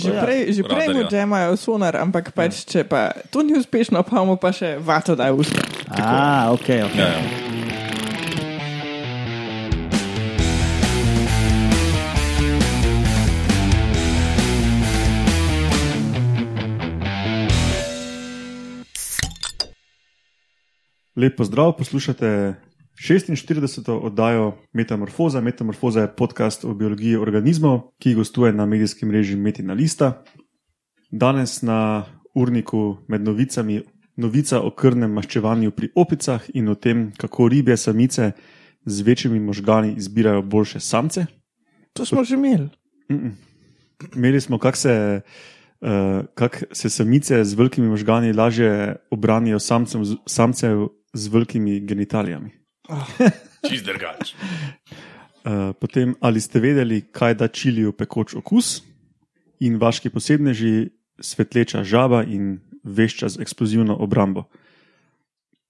Že Ja, prej, že prej mu džemajo sonar, ampak pač, če pa to ni uspešno, pa mu pa še vato daj v usta. A, ok, ok. Ja, ja. Lep pozdrav, poslušate 46. oddajo Metamorfoza. Metamorfoza je podcast o biologiji organizmov, ki gostuje na medijskem mreži Metina Lista. Danes na urniku med novicami novica o krvnem maščevanju pri opicah in o tem, kako ribje samice z večjimi možgani izbirajo boljše samce. To smo že imeli. Imeli smo, kako se, uh, kak se samice z velikimi možgani lažje obranijo samcem, samcev z velikimi genitalijami. Čist drugače. Uh, potem, ali ste vedeli, kaj da čilijo pekoč okus, in vaški posebneži, svetleča žaba in vešča z eksplozivno obrambo.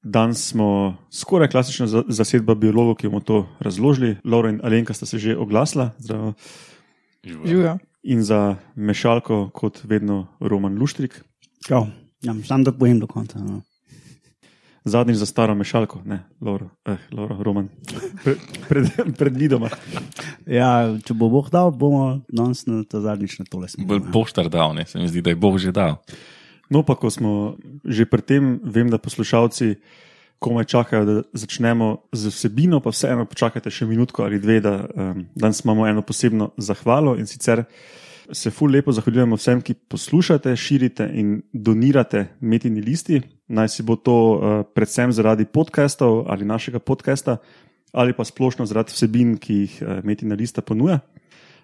Danes smo skoraj klasična za- zasedba biologov, ki bomo to razložili. Laura in Alenka sta se že oglasila, zdravo. Živijo. in za mešalko, kot vedno, Roman Luštrik, Ja, ja, sam da povem do konca. No. Zadnjič za staro mešalko, ne, Laura, eh, Laura Roman, Pre, pred, pred vidoma. Ja, če bo Bog dal, bomo danes na ta zadnjič na tole smo. Bolj poštar dal, ne? se mi zdi, da je Bog že dal. No, pa ko smo že pri tem, vem, da poslušalci komaj čakajo, da začnemo z vsebino, pa vseeno počakajte še minutko ali dve, da um, danes imamo eno posebno zahvalo in sicer se ful lepo zahvaljujemo vsem, ki poslušate, širite in donirate metini listi. Naj si bo to uh, predvsem zaradi podkastov ali našega podcasta, ali pa splošno zaradi vsebin, ki jih uh, metina lista ponuja.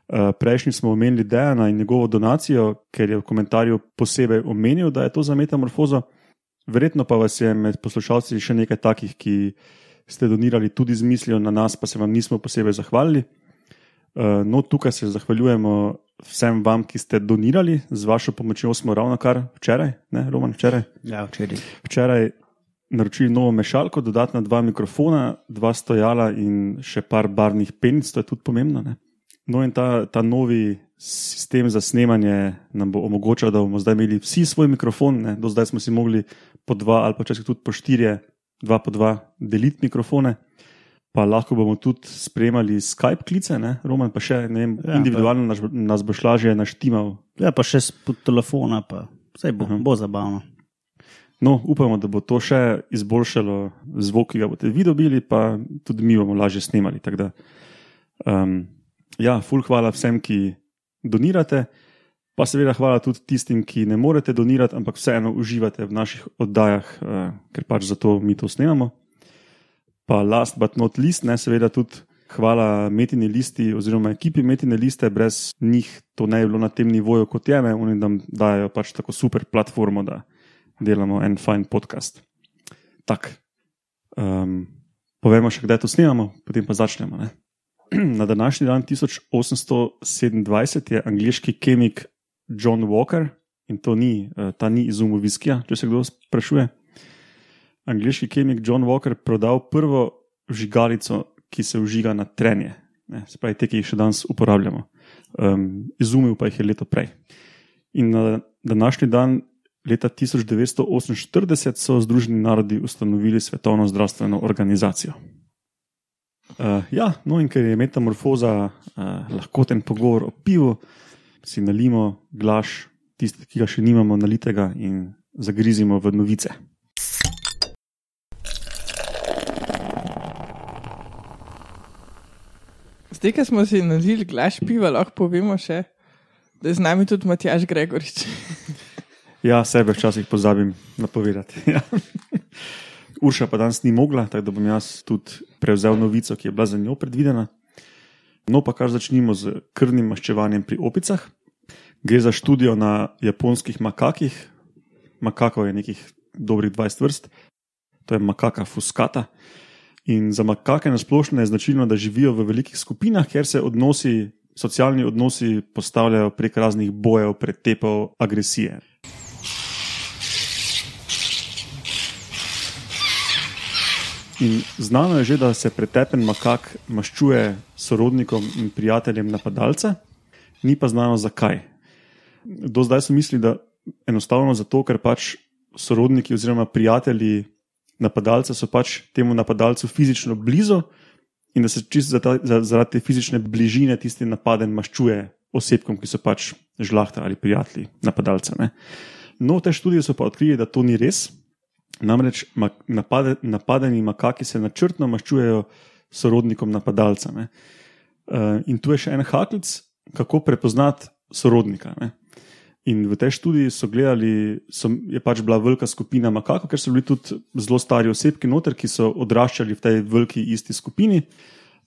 Uh, Prejšnji smo omenili Dejana in njegovo donacijo, ker je v komentarju posebej omenil, da je to za metamorfozo. Verjetno pa vas je med poslušalci še nekaj takih, ki ste donirali tudi z mislijo na nas, pa se vam nismo posebej zahvalili. Uh, No, tukaj se zahvaljujemo vsem vam, ki ste donirali. Z vašo pomočjo smo ravno kar včeraj, ne, Roman, včeraj, Ja, včeraj. včeraj naročili novo mešalko, dodatna dva mikrofona, dva stojala in še par barvnih penic, to je tudi pomembno. Ne? No, in ta, ta novi sistem za snemanje nam bo omogočal, da bomo zdaj imeli vsi svoj mikrofon. Ne? Do zdaj smo si mogli po dva ali pa včasih tudi po štirje, dva po dva deliti mikrofone. Pa lahko bomo tudi spremljali Skype klice, ne? Roman pa še ne vem, Ja, individualno nas, bo- nas boš lažje naštimal. Ja, pa še spod telefona, pa vse bo, Aha. bo zabavno. No, upamo, da bo to še izboljšalo zvok, ki ga boste vi dobili, pa tudi mi bomo lažje snemali. Da, um, ja, ful hvala vsem, ki donirate, pa seveda hvala tudi tistim, ki ne morete donirati, ampak vseeno uživate v naših oddajah, uh, ker pač zato mi to snemamo. Pa last but not least, ne seveda tudi hvala Metini listi oziroma ekipi Metine liste, brez njih to ne bi bilo na tem nivoju kot je, ne, oni nam dajo pač tako super platformo, da delamo en fajn podcast. Tak. Um, povemo še, kdaj to snemamo, potem pa začnemo. Ne? Na današnji dan 1827 je angliški kemik John Walker, in to ni, eh, ta ni izumil viskija, če se kdo sprašuje. Angliški kemik John Walker prodal prvo žigalico, ki se vžiga na trenje, ne, se pravi, te, ki jih še danes uporabljamo. Um, izumil pa jih je leto prej. In na današnji dan, leta 1948, so Združeni narodi ustanovili Svetovno zdravstveno organizacijo. Uh, ja, no, in ker je metamorfoza uh, lahkoten pogovor o pivu, si nalimo glaš, tisti, ki ga še nimamo nalitega, in zagrizimo v novice. Zdaj, ko smo si nalili glas piva, lahko povemo še, da je z nami tudi Matjaš Gregorič. Ja, sebe včasih pozabim napovedati. Ja. Urša pa danes ni mogla, tako da bom jaz tudi prevzel novico, ki je bila za njo predvidena. No, pa kar začnimo z krvnim maščevanjem pri opicah. Gre za študijo na japonskih makakih. Makakov je nekih dobrih 20 vrst, to je makaka fuskata. In za makake na splošno je značilno, da živijo v velikih skupinah, ker se odnosi, socialni odnosi postavljajo prek raznih bojev, pretepov, agresije. In znano je že, da se pretepen makak maščuje sorodnikom in prijateljem napadalca, ni pa znano zakaj. Do zdaj so mislili, da enostavno zato, ker pač sorodniki oziroma prijatelji napadalca so pač temu napadalcu fizično blizu in da se čisto za ta- za- zaradi te fizične bližine tisti napaden maščuje osebkom, ki so pač žlahta ali prijatelji napadalca. Ne. No, te študije so pa odkrili, da to ni res. Namreč napade, napadeni makaki se načrtno maščujejo sorodnikom napadalca. Ne. Uh, in tu je še en haklic, kako prepoznati sorodnika. Ne. In v tej študiji so gledali, so, je pač bila velika skupina makakov, ker so bili tudi zelo stari osebki noter, ki so odraščali v tej veliki isti skupini.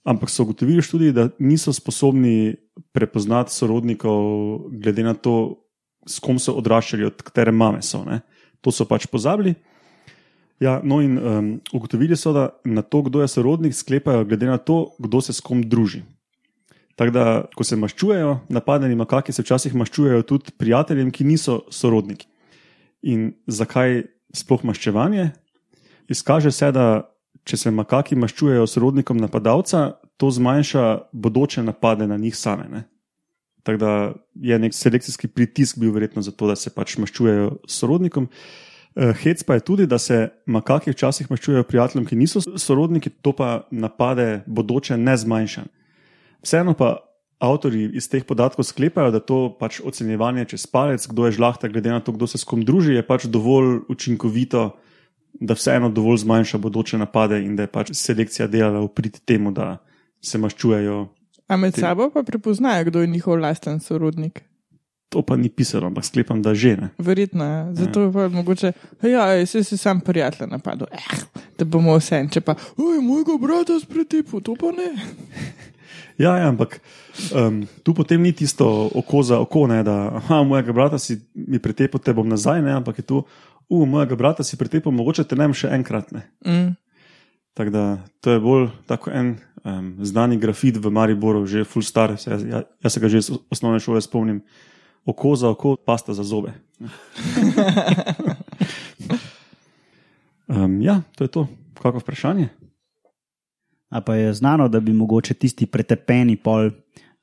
Ampak so ugotovili v študiji, da niso sposobni prepoznati sorodnikov, glede na to, s kom so odraščali, od katere mame so. Ne. To so pač pozabili. Ja, no, in um, ugotovili so, da na to, kdo je sorodnik, sklepajo glede na to, kdo se s kom druži. Tako da, ko se maščujejo, napadeni makaki se včasih maščujejo tudi prijateljem, ki niso sorodniki. In zakaj sploh maščevanje? Izkaže se, da če se makaki maščujejo sorodnikom napadalca, to zmanjša bodoče napade na njih same. Ne? Tako da je nek selekcijski pritisk bil verjetno zato, da se pač maščujejo sorodnikom. Eh, Hec pa je tudi, da se makaki včasih maščujejo prijateljem, ki niso sorodniki, to pa napade bodoče ne zmanjša. Vseeno pa avtori iz teh podatkov sklepajo, da to pač ocenjevanje čez palec, kdo je žlahta, glede na to, kdo se s kom druži, je pač dovolj učinkovito, da vseeno dovolj zmanjša bodoče napade in da je pač selekcija delala v prid temu, da se maščujejo. A med Te- sabo pa prepoznajo, kdo je njihov lasten sorodnik. To pa ni pisalo, ampak sklepam, da že ne. Verjetno je. Zato je pa mogoče, ja, se si sam prijatelj napadel. Eh, da bomo vse. Če pa, oj, mojega brata spretipu, to pa ne. Ja, ja ampak um, tu potem ni tisto oko za oko, ne, da aha, mojega brata si mi pretepel, te bom nazaj, ne, ampak je tu, u, mojega brata si pretepel, mogoče te ne bom še enkrat. Ne. Mm. Tako da to je bolj tako en um, znani grafit v Mariboru, že full star, se, jaz, ja- jaz se ga že iz osnovne šole spomnim. Oko za oko, pasta za zobe. Um, ja, to je to. Kako vprašanje? A pa je znano, da bi mogoče tisti pretepeni pol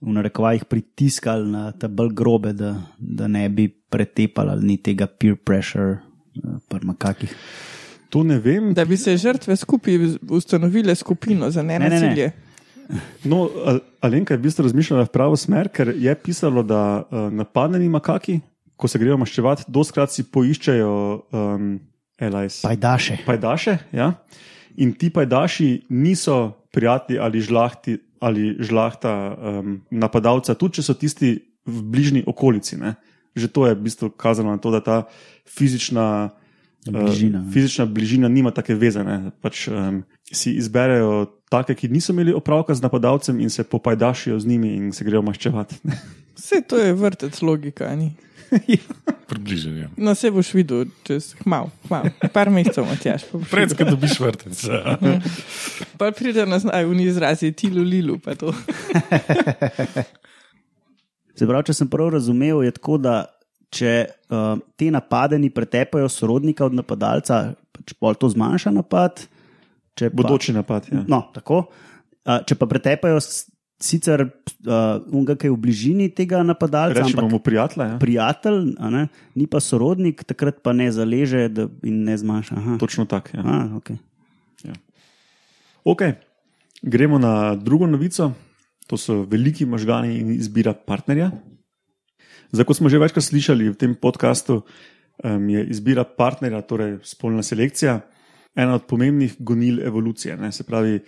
v narekovajih pritiskali na ta bolj grobe, da, da ne bi pretepali ali ni tega peer pressure, eh, pri makakih. To ne vem. Da bi se žrtve skupaj ustanovile skupino za ne, ne. nenasilje. No, Al- Alenka je v bistvu razmišljala v pravo smer, ker je pisalo, da uh, napadeni makaki, ko se grejo maščevati, doskrat si poiščejo um, LIS. Pajdaše. pajdaše. Ja? In ti pajdaši niso prijatelji ali, žlahti, ali žlahta um, napadalca, tudi če so tisti v bližnji okolici. Ne? Že to je v bistvu kazalo na to, da ta fizična. Bližina, ne. fizična bližina nima take veze. ne. Pač, um, si izberejo take, ki niso imeli opravka z napadalcem, in se popajdašijo z njimi in se grejo maščevati. Vse to je vrtec logika. a Ni? Približanje. No, se boš videl, čez hmal, hmal. Par mesecev, Matjaš. Predska videl. dobiš vrtec. ja. Pa pride na znaj, v izrazi tilu lilu, pa to. Se pravi, če sem prav razumel, je tako, da če uh, ti napadeni pretepajo sorodnika od napadalca, pač pol to zmanjša napad. Bodoči napad. Ja. No, tako. Uh, če pa pretepajo sicer unga, ki je v bližini tega napadalca, Rečemo mu prijatelja. Ja. prijatelj, ne, ni pa sorodnik, takrat pa ne zaleže da, in ne zmanjša. Aha. Točno tako. Ja. A, okay. Ok, gremo na drugo novico. To so veliki možgani in izbira partnerja. Zdaj, kot smo že večkrat slišali v tem podkastu, um, je izbira partnerja, torej spolna selekcija, ena od pomembnih gonil evolucije. Ne? Se pravi,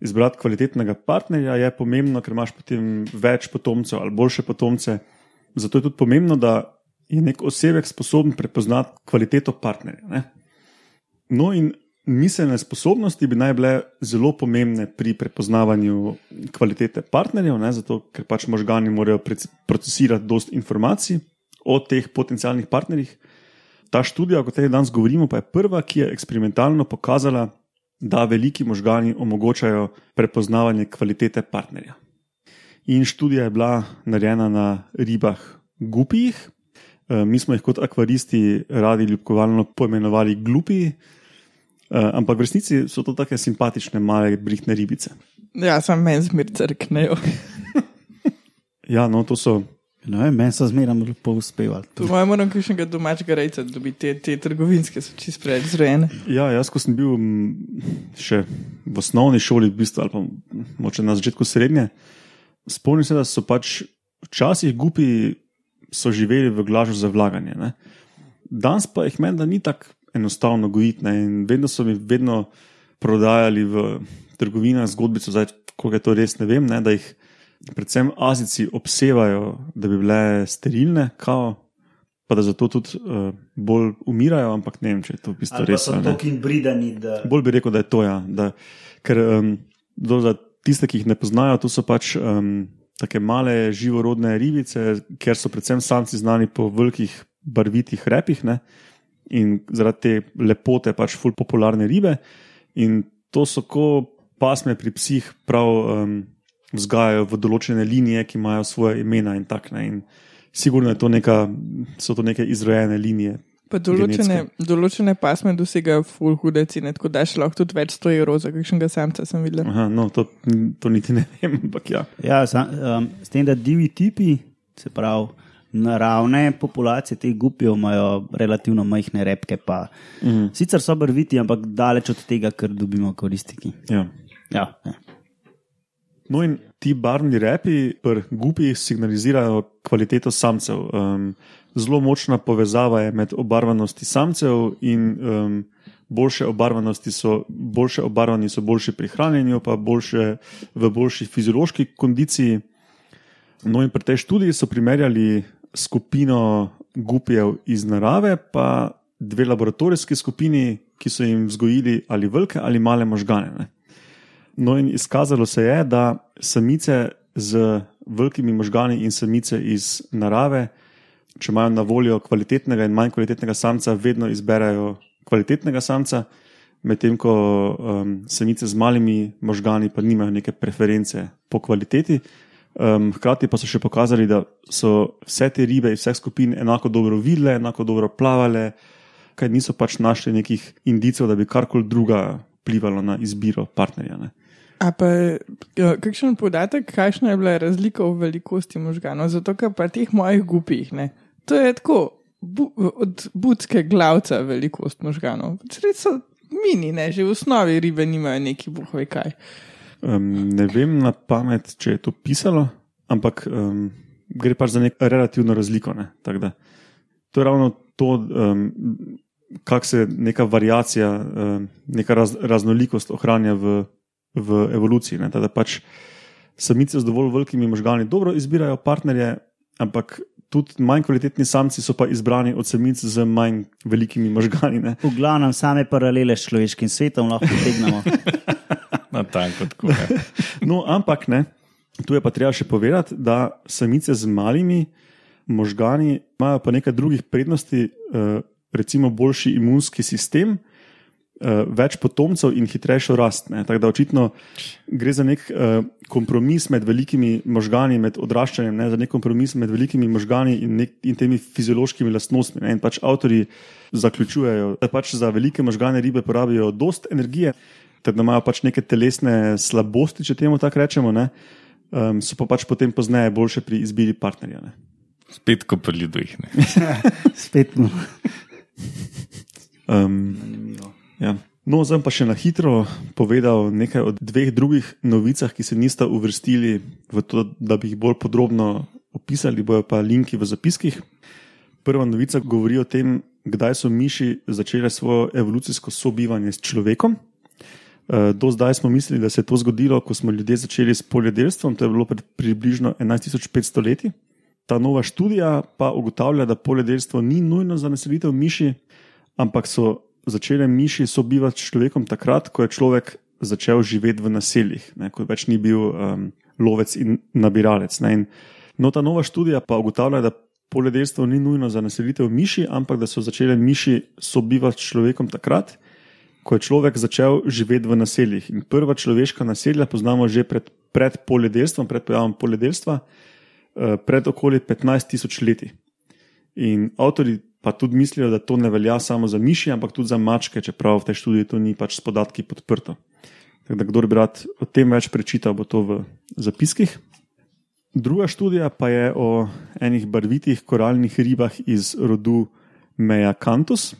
izbrati kvalitetnega partnerja je pomembno, ker imaš potem več potomcev ali boljše potomce. Zato je tudi pomembno, da je nek osebek sposoben prepoznati kvaliteto partnerja. Ne? No, in miselne sposobnosti bi naj bile zelo pomembne pri prepoznavanju kvalitete partnerjev, ne, zato ker pač možgani morajo procesirati dosta informacij o teh potencialnih partnerjih. Ta študija, o kateri danes govorimo, pa je prva, ki je eksperimentalno pokazala, da veliki možgani omogočajo prepoznavanje kvalitete partnerja. In študija je bila narejena na ribah gupijih. Eh, Mi smo jih kot akvaristi radi ljubkovalno poimenovali glupiji, eh, ampak v resnici so to tako simpatične, male, brihne ribice. Ja, sem meni zmer crknejo. Ja, no, to so No, meni so zmeraj lepo uspevali. Po mojem, moram kakšnega domačega rejca dobiti, te, te trgovinske so čist preveč zrojene. Ja, jaz, ko sem bil še v osnovni šoli, v bistvu, ali pa moče na začetku srednje, spomnim se, da so pač včasih gupi so živeli v glažu za vlaganje. Ne. Danes pa jih meni, da ni tako enostavno gojiti. ne, In vedno so mi vedno prodajali v trgovinah zgodbico, zdaj, koliko je to res, ne vem, ne, da jih predvsem Azici obsevajo, da bi bile sterilne, kao, pa da zato tudi uh, bolj umirajo, ampak ne vem, če je to v bistvu res. ali ne. inbridani, da Bolj bi rekel, da je to. Ja, da, ker um, do, za tiste, ki jih ne poznajo, to so pač um, tako male živorodne ribice, ker so predvsem samci znani po velikih barvitih repih ne, in zaradi te lepote pač ful popularne ribe. In to so kot pasme pri psih, prav um, vzgajajo v določene linije, ki imajo svoje imena in tako naprej. In sigurno je to neka, so to neke izrojene linije. Pa določene, določene pasme dosegajo full hude cene, tako da lahko tudi več 100 evrov za kakšnega samca sem videl. Aha, no, to, to niti ne vem, ampak ja. Ja, sa, um, s tem, da divji tipi, se pravi, naravne populacije teh gupijev imajo relativno majhne repke. Pa, Mhm. Sicer so barviti, ampak daleč od tega, kar dobimo koristiki. ja. Ja, ja. No, in ti barvni repi pri gupih signalizirajo kvaliteto samcev. Um, zelo močna povezava je med obarvanosti samcev in um, boljše obarvanosti so, boljše obarvani so boljši pri hranjenju, pa boljše v boljši fiziološki kondiciji. No, in pri tej študiji so primerjali skupino gupijev iz narave, pa dve laboratorijski skupini, ki so jim vzgojili ali velike ali male možgane. Ne. No, in izkazalo se je, da samice z velikimi možgani in samice iz narave, če imajo na voljo kvalitetnega in manj kvalitetnega samca, vedno izberejo kvalitetnega samca, medtem ko um, samice z malimi možgani pa nimajo neke preference po kvaliteti. Um, hkrati pa so še pokazali, da so vse te ribe iz vseh skupin enako dobro videle, enako dobro plavale, kaj niso pač našli nekih indicov, da bi karkoli druga vplivalo na izbiro partnerja. Ne. A pa ja, kakšen podatek, kakšna je bila razlika v velikosti možganov? Zato, ker pa teh mojih gupih, ne, to je tako bu, od budske glavca velikost možganov. Sred so mini, ne, že v osnovi ribe nimajo neki buhove kaj. Um, ne vem na pamet, če je to pisalo, ampak um, gre pač za neko relativno razliko. Ne? da To je ravno to, um, kako se neka variacija, um, neka raz, raznolikost ohranja v, v evoluciji. ne. Da pač samice z dovolj velikimi možgani dobro izbirajo partnerje, ampak tudi manj kvalitetni samci so pa izbrani od samic z manj velikimi možgani. Ne. V glavnem same paralele s človeškim svetom lahko potegnemo. Na tanko tako. Ja. No, ampak ne, tu je pa treba še povedati, da samice z malimi možgani imajo pa nekaj drugih prednosti, eh, recimo boljši imunski sistem, eh, več potomcev in hitrejšo rast. ne. Tako da očitno gre za nek eh, kompromis med velikimi možgani, med odraščanjem, ne, za nek kompromis med velikimi možgani in, nek, in temi fiziološkimi lastnostmi. Ne. In pač avtori zaključujejo, da pač za velike možgane ribe porabijo dost energije, ter da imajo pač neke telesne slabosti, če temu tako rečemo, ne, um, so pa pač potem pozneje boljše pri izbiri partnerja. Ne. Spet ko pri ljudeh. ne. Spet mu. Um, ja. No, zdaj pa še na hitro povedal nekaj o dveh drugih novicah, ki se nista uvrstili v to, da bi jih bolj podrobno opisali, bojo pa linki v zapiskih. Prva novica govori o tem, kdaj so miši začele svoje evolucijsko sobivanje s človekom. Eh, Do zdaj smo mislili, da se je to zgodilo, ko smo ljudje začeli s poljedelstvom, to je bilo pred približno 11.500 leti. Ta nova študija pa ugotavlja, da poljedelstvo ni nujno za naselitev miši, ampak so začele miši sobivati s človekom takrat, ko je človek začel živeti v naseljih, ne, ko več ni bil um, lovec in nabiralec. Ne, in, no, ta nova študija pa ugotavlja, da poljedelstvo ni nujno za naselitev miši, ampak da so začele miši sobivati s človekom takrat, ko je človek začel živeti v naseljih. In prva človeška naselja poznamo že pred, pred poljedelstvom, pred pojavom poljedelstva, eh, pred okoli 15 tisoč leti. In avtori pa tudi mislijo, da to ne velja samo za miši, ampak tudi za mačke, čeprav v tej študiji to ni pač s podatki podprto. Tako da, kdo bi rad o tem več prečital, bo to v zapiskih. druga študija pa je o enih barvitih koralnih ribah iz rodu Meja Cantus.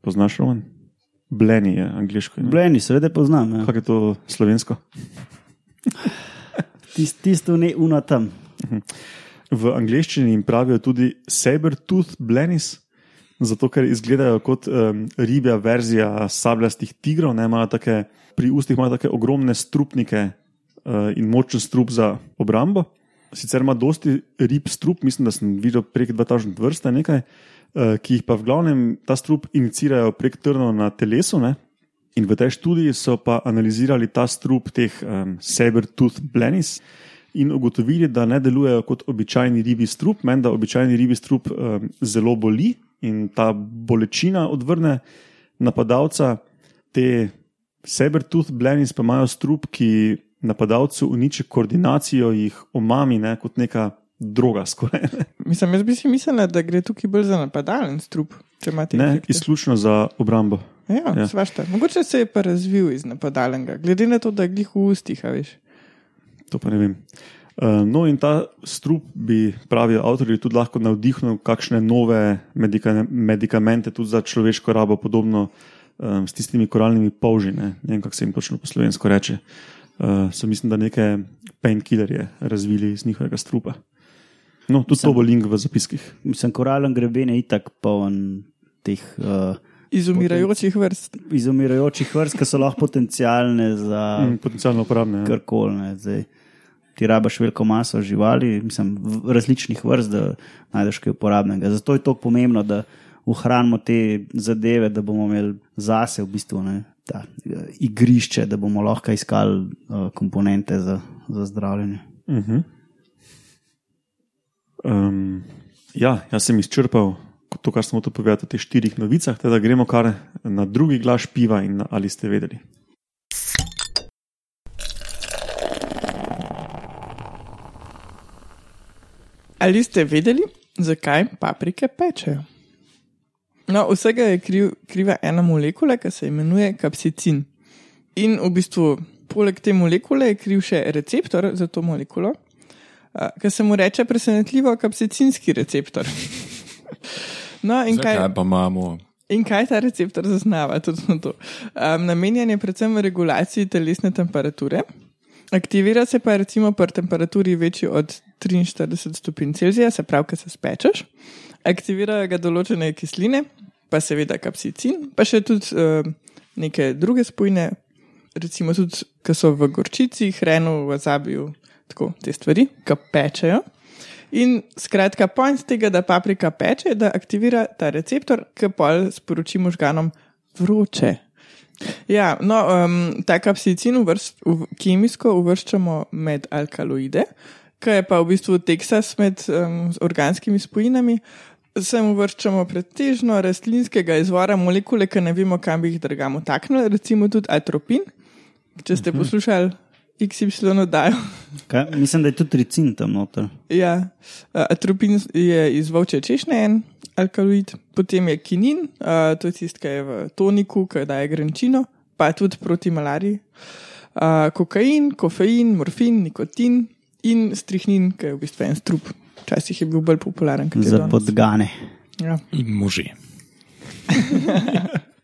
Poznaš roman? Bleni je angliško. ne? Bleni, seveda poznam. Ja. Kako je to slovensko? Tist, tisto ne una tam. V angleščini jim pravijo tudi saber-tooth blenis, zato ker izgledajo kot um, ribja verzija sabljastih tigrov. Ne, take, pri ustih imajo tako ogromne strupnike uh, in močen strup za obrambo. Sicer ima dosti rib strup, mislim, da sem videl prek 2000 vrst, nekaj, uh, ki jih pa v glavnem ta strup inicirajo prek trnov na telesu. Ne. In v tej študiji so pa analizirali ta strup teh um, saber-tooth blenis in ugotovili, da ne delujejo kot običajni ribi strup, meni da običajni ribi strup um, zelo boli in ta bolečina odvrne napadalca. Te saber-tooth blenis pa imajo strup, ki napadalcu uniči koordinacijo, jih omami ne, kot neka droga. Skoraj, ne. Mislim, jaz bi si mislila, da gre tukaj bolj za napadalen strup, če imate ne, izključno za obrambo. Ja, ja. svašta. Mogoče se je pa razvil iz napadalnega, glede na to, da je glih v ustih, veš. To pa ne vem. Uh, no, in ta strup bi, pravijo avtorji, tudi lahko navdihnil kakšne nove medika medikamente, tudi za človeško rabo, podobno um, s tistimi koralnimi polži. Ne, ne vem, kako se jim točno po slovensko reče. Uh, so mislim, da neke painkillerje razvili iz njihovega strupa. No, tudi Mislim- to bo link v zapiskih. Mislim, koralen greben je itak poln teh uh, Izumirajočih vrst. izumirajočih vrst, ki so lahko potencijalne za Mm, potencialno uporabne. Ja. karkoli. ne. Zdaj, Ti rabaš veliko maso živali, mislim, različnih vrst, da najdeš kaj uporabnega. Zato je to pomembno, da ohranimo te zadeve, da bomo imeli zase v bistvu ne, ta, eh, igrišče, da bomo lahko iskali uh, komponente za, za zdravljenje. Uh -huh. um, ja, jaz sem izčrpal to, kar sem hotel povedati o teh štirih novicah, teda gremo kar na drugi glas piva in ali ste vedeli. Ali ste vedeli, zakaj paprike pečejo? No, vsega je kriv, kriva ena molekula, ki se imenuje kapsicin. In v bistvu, poleg te molekule je kriv še receptor za to molekulo, ki se mu reče presenetljivo kapsicinski receptor. No, in kaj, Zakaj pa imamo? in kaj ta receptor zaznava? Točno to. Um, namenjen je predvsem v regulaciji telesne temperature. Aktivira se pa recimo pri temperaturi večji od 43 stopinj Celzija, se pravi, ko se spečeš. Aktivirajo ga določene kisline, pa seveda kapsicin, pa še tudi uh, neke druge spojine, recimo tudi, ki so v gorčici, hrenu, vazabiju, tako te stvari, ki pečejo. In skratka, point tega, da paprika peče, da aktivira ta receptor, ki pol sporoči možganom vroče. Ja, no, um, ta kapsicin uvrst, v, kemijsko uvrščamo med alkaloide, ki je pa v bistvu Teksas med um, organskimi spojinami. Sem uvrščamo pretežno rastlinskega izvora molekule, ki ne vemo, kam bi jih drugamo taknili, recimo tudi atropin. Če ste poslušali XY oddajo, Kaj? Mislim, da je tudi ricin tam noter. Ja, atropin je iz volče češnje en alkaloid, potem je kinin, to je tisti, ki je v toniku, ki daje grenčino, pa tudi proti malariji. Kokain, kofein, morfin, nikotin in strihnin, ki je v bistvu en strup. Včasih je bil bolj popularen kot je Za podgane. Ja. In može.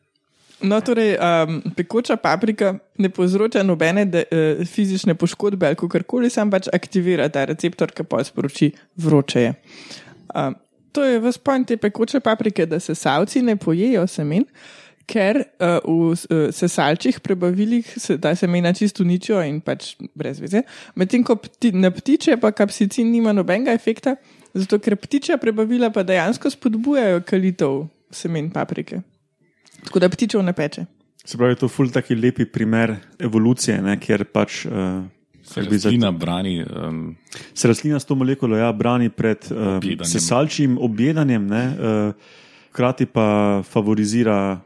No, torej, um, pekoča paprika ne povzroča nobene de, uh, fizične poškodbe ali karkoli, sam pač aktivira ta receptor, ki pa sporoči vroče. Um, to je v spomin te pekoče paprike, da sesalci ne pojejo semen, ker uh, v uh, sesalčih prebavilih se ta semena čisto uničijo in pač brez veze. Medtem ko pti, na ptiče pa kapsicin nima nobenega efekta, zato ker ptičja prebavila pa dejansko spodbujajo kalitev semen paprike. Tako da ptičev ne peče. Se pravi, to je ful taki lepi primer evolucije, ne, kjer pač uh, Se rastlina brani. Um, se rastlina s to molekulo ja, brani pred um, Objedanjem. sesalčjim objedanjem, ne, uh, hkrati pa favorizira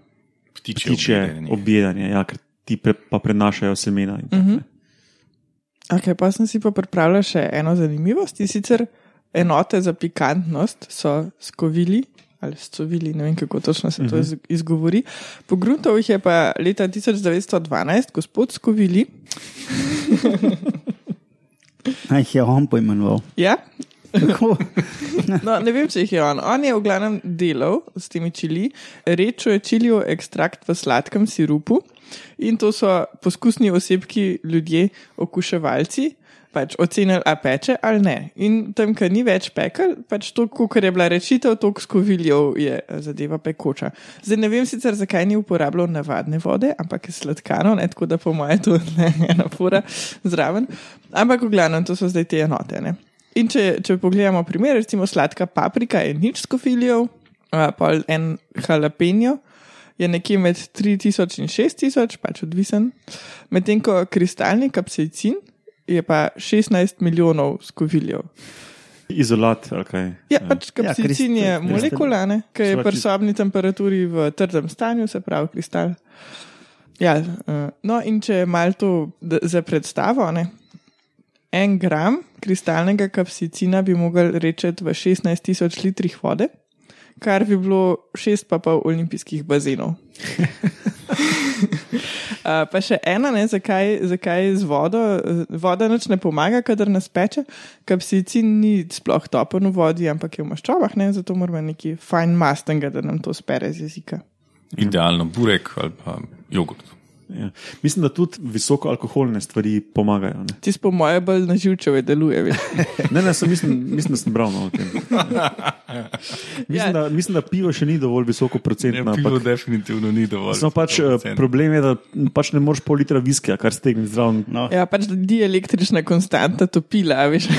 ptičje, ptičje objedanje. objedanje, ja, ker ti pre, pa prenašajo semena. in tako, Mhm. ne. Okay, pa sem si pa pripravila še eno zanimivost. In sicer enote za pikantnost so skovili ali scovili, ne vem kako točno se to iz- izgovori. Pogruntal jih je pa leta 1912 gospod Skovili. Naj jih je on poimenoval. Ja? No, ne vem, če jih je on. On je v glavnem delal s temi čili, rečo je čilijo ekstrakt v sladkem sirupu in to so poskusni osebki, ljudje, okuševalci. Pač ocenili, a peče ali ne. In tam, ker ni več pekel, pač to, kar je bila rečitev, to skoviljev je zadeva pekoča. Zdaj ne vem sicer, zakaj ni uporabljal navadne vode, ampak je sladkano, ne tako da po mojem to ne ena fura zraven. Ampak v glavnem to so zdaj te enote. Ne? In če, če pogledamo primer, recimo sladka paprika je nič skofilijev, pa en jalapenjo je nekje med 3000 in 6000, pač odvisen. Medtem ko kristalni kapsicin je pa 16 milijonov skoviljev. Izolat, ali kaj. Ja, pač kapsicin je kristal- molekula, ne, ki je pri sobni temperaturi v trdem stanju, se pravi kristal. Ja, eh, no, in če je malo to za predstavo, ne, en gram kristalnega kapsicina bi mogel reči v 16 tisoč litrih vode, kar bi bilo šest pa pol olimpijskih bazenov. Uh, pa še ena, ne, zakaj, zakaj z vodo, eh, voda nič ne pomaga, kadar nas peče, kapsicin ni sploh topen v vodi, ampak je v maščobah, ne, zato moramo neki fajn mastenga, da nam to spere z jezika. Idealno burek ali pa jogurt. Ja. Mislim, da tudi visokoalkoholne stvari pomagajo. Ne, Ti po moje bolj na živčeve deluje. ne, ne sem, mislim, mislim, da sem bral no, o tem. Mislim, Ja. da, mislim, da pivo še ni dovolj visoko procentno. Ne, pivo ampak- definitivno ni dovolj. Samo pač, eh, 100%. problem je, da pač ne moreš pol litra viskija, kar stegni zraven. No, Ja, pač da di električna konstanta topila, veš.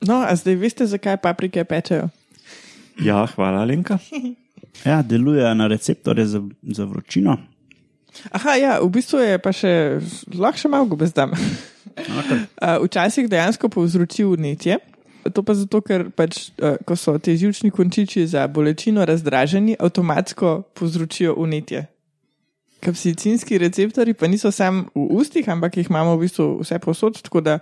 No, a zdaj veste, zakaj paprike pečejo? Ja, hvala, Lenka. Ja, delujejo na receptorje za, za vročino. Aha, ja, v bistvu je pa še, lahko še malo gobezdam. Okay. Uh, včasih dejansko povzroči vnetje. To pa zato, ker pač, uh, ko so ti žilčni končiči za bolečino razdraženi, avtomatsko povzročijo vnetje. Kapsicinski receptori pa niso samo v ustih, ampak jih imamo v bistvu vse posod. Tako da,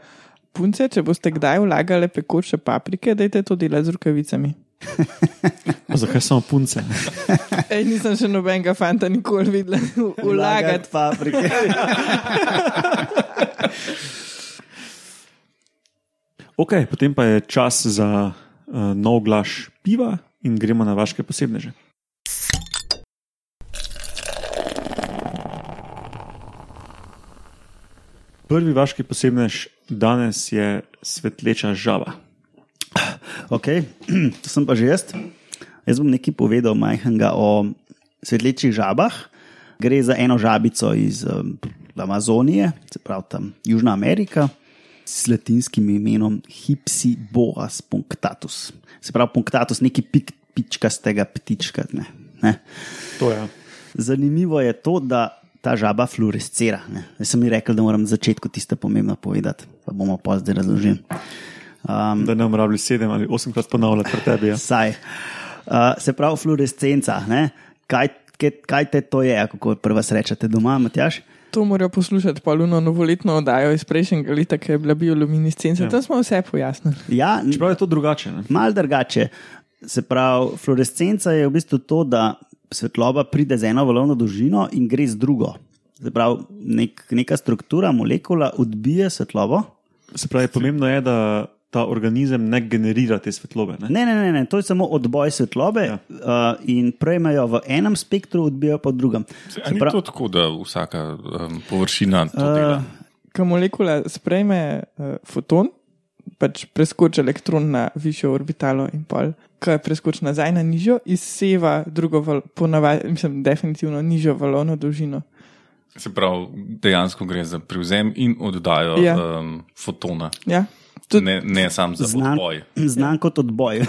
punce, če boste kdaj vlagali pekoče paprike, dajte to delati z rokavicami. Zakaj samo punce? Ej, nisem še nobenega fanta nikoli videla vlagati. paprike. Ok, potem pa je čas za uh, nov glaš piva in gremo na vaše posebneže. Prvi vaški posebnež danes je svetleča žaba. Ok, to sem pa že jaz. Jaz bom nekaj povedal majhnega o svetlečih žabah. Gre za eno žabico iz um, Amazonije, se pravi tam Južna Amerika, s latinskim imenom Hypsiboas punctatus. Se pravi, punctatus, neki pik, pičkastega ptička. Ne, ne. To je. Zanimivo je to, da ta žaba fluorescira. Sem mi rekel, da moram na začetku tiste pomembno povedati, pa bomo pa zdaj razložili. Um, Da ne bomo rabili sedem ali osemkrat ponavljati pred tebi. Ja. Saj. Uh, se pravi, fluorescenca. ne? Kaj, kaj, kaj te to je, kako prva srečate doma, Matjaš? To morajo poslušati poluno novoletno oddajo iz prejšnjega leta, ki je bila bioluminescenca. Ja. Tam smo vse pojasnili. Ja, Čeprav je to drugače. Ne? mal drugače. Se pravi, fluorescenca je v bistvu to, da svetloba pride z eno valovno dolžino in gre z drugo. Se pravi, nek, neka struktura, molekula odbije svetlobo. Se pravi, pomembno je, da ta organizem ne generira te svetlobe. Ne? Ne, ne, ne, ne to je samo odboj svetlobe Ja. uh, in prejmejo v enem spektru, odbijajo pa v drugem. A ni to tako, da vsaka um, površina to Eh, dela? Ko molekula sprejme uh, foton, pač preskoči elektron na višjo orbitalo in pol, ko preskoči nazaj na nižjo, izseva drugo, val, ponavadi, mislim, definitivno nižjo valovno dolžino. Se pravi, dejansko gre za prevzem in oddajo ja. um, fotona. Ja, Tud, Ne, ne sam za Znan, odboj. znan kot odboj.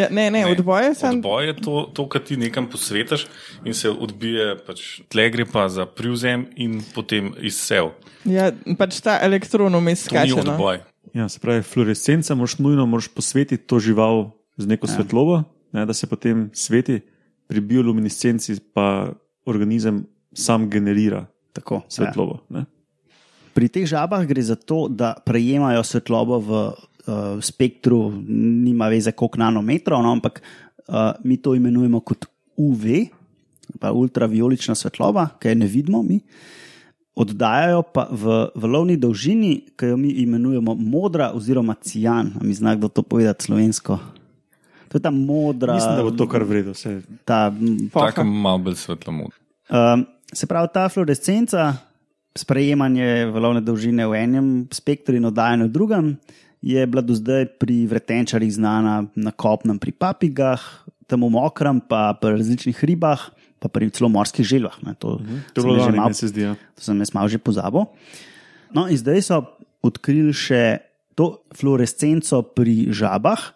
ja, ne, ne, Ne, odboje sem. Odboj je to, to kar ti nekam posvetiš in se odbije, pač, tle gre pa za prevzem in potem izsev. Ja, pač ta elektron vmes To ni skače. No. odboj. Ja, se pravi, fluorescenca moraš nujno moraš posvetiti to žival z neko ja. svetlobo, ne, da se potem sveti, pri bioluminescenci pa organizem sam generira Tako, ja. svetlobo. Ja. Pri teh žabah gre za to, da prejemajo svetlobo v uh, spektru, nima veze koliko nanometrov, no, ampak uh, mi to imenujemo kot UV, pa ultraviolična svetloba, ki je ne vidimo mi. oddajajo pa v, v lovni dolžini, ki jo mi imenujemo modra oziroma cijan. A mi zna kdo to povedati slovensko? To je ta modra. Mislim, da bo to kar vredno. Vse. Ta. Tako malo bolj svetlo mod. um, se pravi, ta fluorescenca, sprejemanje valovne dolžine v enem spektru in oddajanje v drugem, je bila do zdaj pri vretenčarjih znana na kopnem, pri papigah, tam v mokrem, pa pri različnih ribah, pa pri celo morskih želvah. Ne. To, To je sem bilo že lani, malo- meni se zdi. Ja. To sem jaz malo že pozabil. No, in zdaj so odkrili še to fluorescenco pri žabah,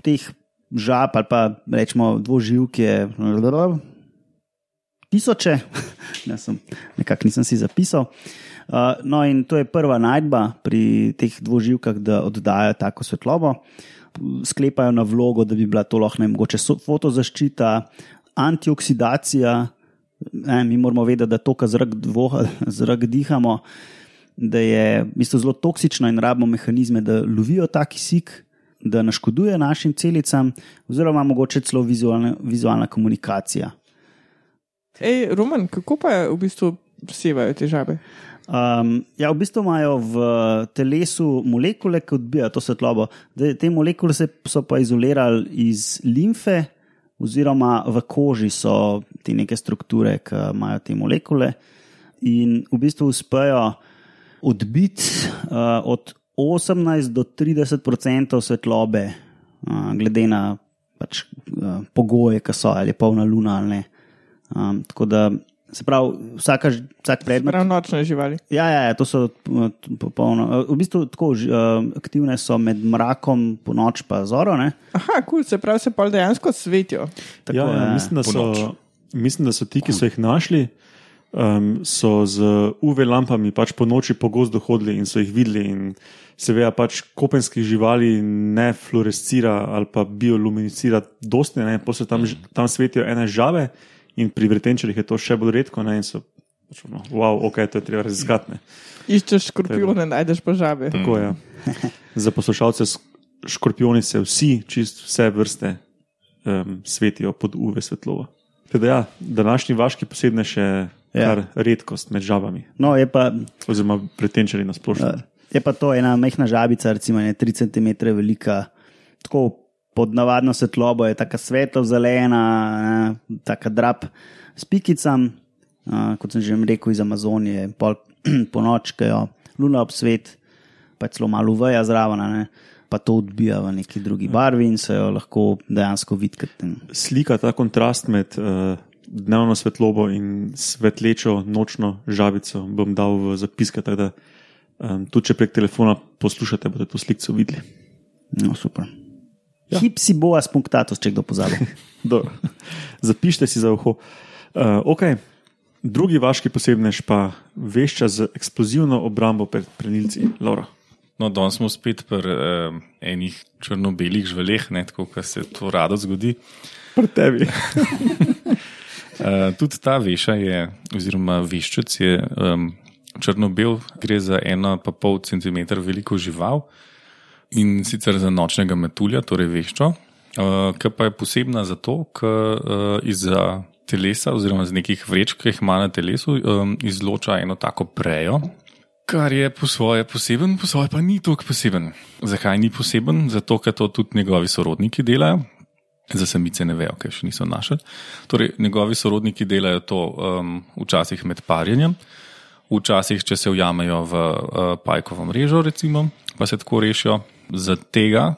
teh žab ali pa rečemo dvoživke, tisoče, ne, sem, nekako nisem si zapisal. Uh, no, in to je prva najdba pri teh dvoživkah, da oddajajo tako svetlobo. Sklepajo na vlogo, da bi bila to lahko mogoče fotozaščita, antioksidacija. Ne, mi moramo vedeti, da to, kar zrak, zrak dihamo, da je v bistvu zelo toksično in rabimo mehanizme, da lovijo ta kisik, da naškoduje našim celicam, oziroma mogoče celo vizualna, vizualna komunikacija. Ej, Roman, kako pa v bistvu sevajo te žabe? Um, ja, v bistvu imajo v telesu molekule, ki odbijajo to svetlobo. Zdaj, te molekule so pa izolirali iz limfe, oziroma v koži so te neke strukture, ki imajo te molekule in v bistvu uspejo odbiti uh, od 18 do 30 odstotkov svetlobe, uh, glede na pač, uh, pogoje, ki so ali je polna luna ali ne. Um, tako da se pravi, vsaka, vsak predmet. Prav nočne živali. Ja, ja, ja, to so uh, popolno. uh, V bistvu tako uh, aktivne so med mrakom, po noč pa zoro. Ne? Aha, kul, cool, se pravi, se pa dejansko svetijo. Tako, Ja, ja, ja. mislim, da so, mislim, da so ti, ki so jih našli, um, so z UV lampami pač po noči po gozdu hodili in so jih videli. In seveda pač kopenskih živali ne fluorescira ali pa bioluminicira, dosti ne, pa se tam, tam svetijo ene žabe in pri vretenčarjih je to še bolj redko. Ne, in so, no, wow, ok, to je treba raziskati. ne. Iščeš škorpione, najdeš pa žabe. Tako je. Za poslušalce, škorpioni se vsi, čist vse vrste um, svetijo pod UV svetlovo. Teda ja, današnji vaški posebne še Ja. kar redkost med žabami, No, je pa, oziroma pretenčari na splošno. uh, je pa to ena majhna žabica, recimo ne 3 cm velika, tako pod navadno svetlobo je tako svetlo zelena, tako drap s pikicam, uh, kot sem že rekel, iz Amazonije, pol po noč, ki jo luna ob svet, pa celo malo veja zraven. Ne? Pa to odbija v neki drugi barvi in se jo lahko dejansko vidi. Slika ta kontrast med uh, dnevno svetlobo in svetlečo nočno žabico bom dal v zapiske, da um, tudi če prek telefona poslušate, boste to sliko videli. No, super. Ja. Hipsi boas punctatus, če kdo pozabi. Dobro. Zapišite si za uho. Uh, okay. Drugi vaški posebnež pa vešča z eksplozivno obrambo pred prenilci. Laura. No, danes smo spet pri eh, enih črno-belih žveleh, ne, tako kot se to rado zgodi. Pri tebi. Uh, tudi ta veša je, oziroma veščec je um, črno-bel, gre za eno pa pol centimetra veliko žival in sicer za nočnega metulja, torej veščo, uh, ki pa je posebna zato, ker uh, izza telesa oziroma z nekih vrečk, ki jih ima na telesu, um, izloča eno tako prejo. Kar je po svoje poseben, po svoje pa ni tako poseben. Zakaj ni poseben? Zato, ker to tudi njegovi sorodniki delajo. Za samice ne vejo, ker še niso našli. Torej, njegovi sorodniki delajo to um, včasih med parjenjem, včasih, če se ujamejo v uh, pajkovo mrežo, recimo, pa se tako rešijo. Za tega,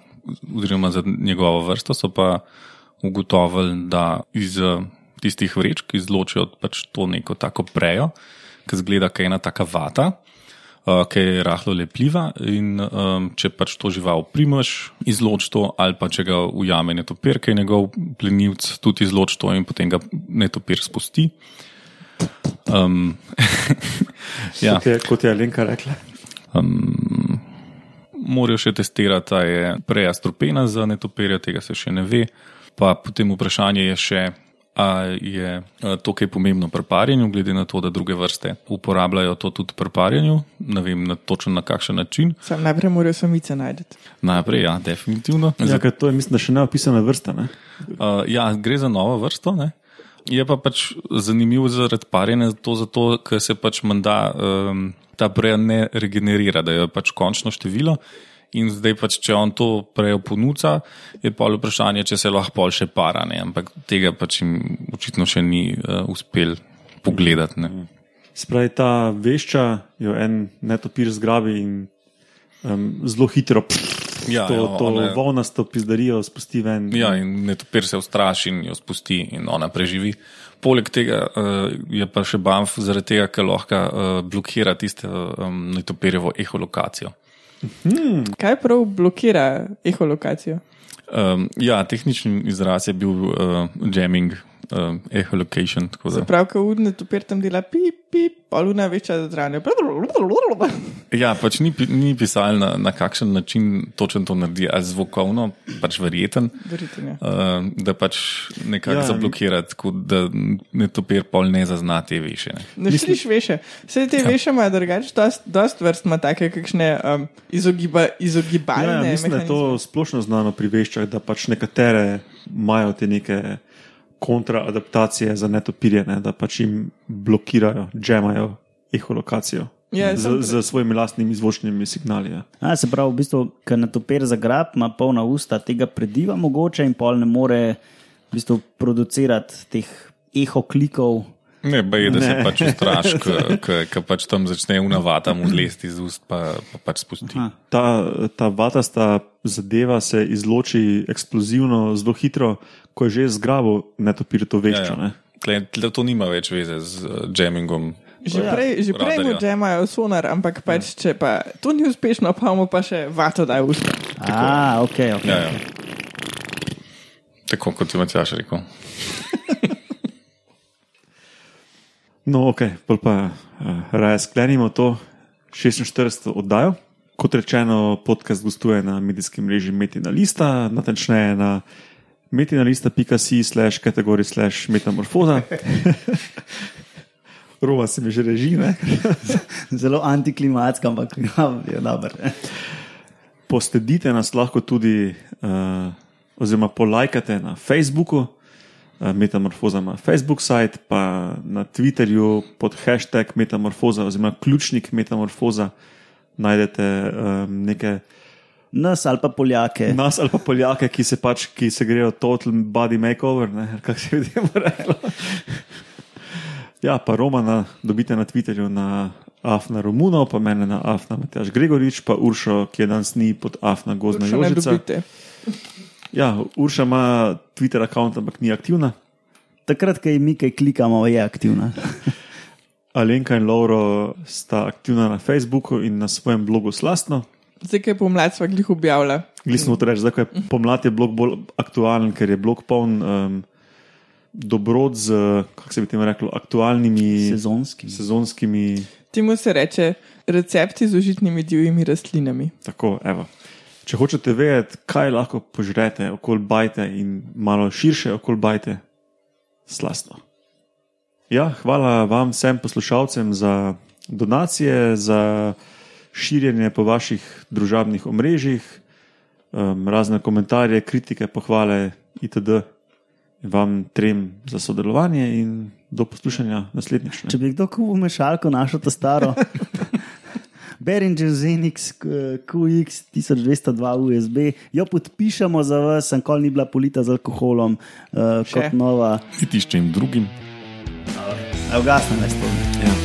oziroma za njegovo vrsto, so pa ugotovili, da iz uh, tistih vrečk izločijo pač to neko tako prejo, ki zgleda, kot ena taka vata uh, ki je rahlo lepljiva. In um, če pač to žival primeš, izloč to, ali pa če ga ujame netopir, ki je njegov plenilc, tudi izloč to in potem ga netopir spusti. Um, ja, Kot je, kot je Alenka rekla. um, morajo še testirati, ali je preja strupena za netopirja, tega se še ne ve. Pa potem vprašanje je še. A je to, kaj pomembno pri parjenju, glede na to, da druge vrste uporabljajo to tudi pri parjenju, ne vem na točno na kakšen način. Sam najprej morajo samice najti. Najprej, ja, definitivno. Ja, ker to je, mislim, da še neopisana vrsta. Ne? Uh, ja, gre za novo vrsto. Ne? Je pa pač zanimivo zaradi parjenja, zato, zato ker se pač menda um, ta preja ne regenerira, da je pač končno število. In zdaj pač, če on to prejo ponuca, je pa vprašanje, če se lahko pol še para, ne? ampak tega pač jim očitno še ni uh, uspel pogledati. Ne? Spravi ta vešča, jo en netopir zgrabi in um, zelo hitro pff, Ja, to, ja, to ona- volnasto pizdarijo spusti ven. Ja, in netopir se ustraši in jo spusti, in ona preživi. Poleg tega uh, je pa še Banff zaradi tega, ker lahko uh, blokira tiste um, netopirjevo eholokacijo. Kaj prav blokira eholokacijo? Um, ja, tehnični izraz je bil uh, jamming, uh, echolocation. tako da- Se pravi, ko udne topir tam dela pip, pip, poluna večja zranje. Ja, pač ni, ni pisal na, na kakšen način točno to naredi, ali zvokovno, pač verjeten, Verjetno, ja. uh, da pač nekako Ja, zablokira, tako da netopir pol ne zazna te više. Ne. Ne šliš veše. Vse te ja. veše imajo drugače, dost, dost vrst ima take kakšne um, izogiba, izogibalne. Ja, ja, mislim, da je to mehanizme. splošno znano pri veščah, da pač nekatere imajo te neke kontraadaptacije za netopirje, ne, da pač jim blokirajo, džemajo eholokacijo. Ja, z, z svojimi lastnimi zvočnimi signali. Ja. A, se pravi, v bistvu, ker na topir zagrab, ima polna usta tega prediva, mogoče in pol ne more v bistvu, producirati teh eho klikov. Ne, ba je, da se Ne. pač ustraši, ker pač tam začne unavata mu zlesti iz ust, pa, pa pač spusti. Aha. Ta, ta vatasta zadeva se izloči eksplozivno, zelo hitro, ko je že zgrabil netopir to veščo. Ja, ja. Tle, tle to nima več veze z uh, jammingom. Že Ja. prej, že prej mu džemajo sonar, ampak pač, če pa to ni uspešno, pa mu pa še vato daj v usta. A, ok, ok. Ja, ja. Tako kot je Matjaš rekel. No, ok, pol pa uh, raje sklenimo to 46. oddajo. Kot rečeno, podcast gostuje na medijskem mreži Metina Lista, natančneje na metinalista.si slash kategorij slash metamorfoza. Roma se mi že reži, ne? Zelo antiklimatska, ampak ja, je dobro. Posledite nas lahko tudi, uh, oziroma polajkate na Facebooku, uh, Metamorfoza ima Facebook sajt, pa na Twitterju pod hashtag Metamorfoza oziroma ključnik Metamorfoza najdete um, neke Nas ali pa Poljake. nas ali pa Poljake, ki se pač, ki se grejo total body makeover, kako se ljudem reklo. Ja, pa Romana dobite na Twitterju na Afna Romunov, pa mene na Afna Matjaš Gregorič, pa Uršo, ki je danes ni pod Afna Gozna Še ne Jožica. Ja, Urša ima Twitter račun, ampak ni aktivna. Takrat, ko mi kaj klikamo, je aktivna. Alenka in Lauro sta aktivna na Facebooku in na svojem blogu Slastno. Zdaj, ki je pomlad, sva glih objavila. Glisno to reči, zdaj ko je pomlad, je blog bolj aktualen, ker je blog poln um, dobrod z, kako se bi temu reklo, aktualnimi Sezonski. sezonskimi. Temu se reče recepti z užitnimi divjimi rastlinami. Tako, evo. Če hočete vedeti, kaj lahko požrete, okol bajte in malo širše okol bajte, slastno. Ja, hvala vam, vsem poslušalcem, za donacije, za širjenje po vaših družabnih omrežjih, um, razne komentarje, kritike, pohvale itd. Vam trem za sodelovanje in do poslušanja naslednjič. ne. Če bi kdo kupil mešalko, našo to staro. Behringer Zenix QX 1202 USB, jo podpišemo za vas, sem kol ni bila polita z alkoholom, uh, kot nova. Niti s čim drugim. Evo, gasno naj spomnim. Ja.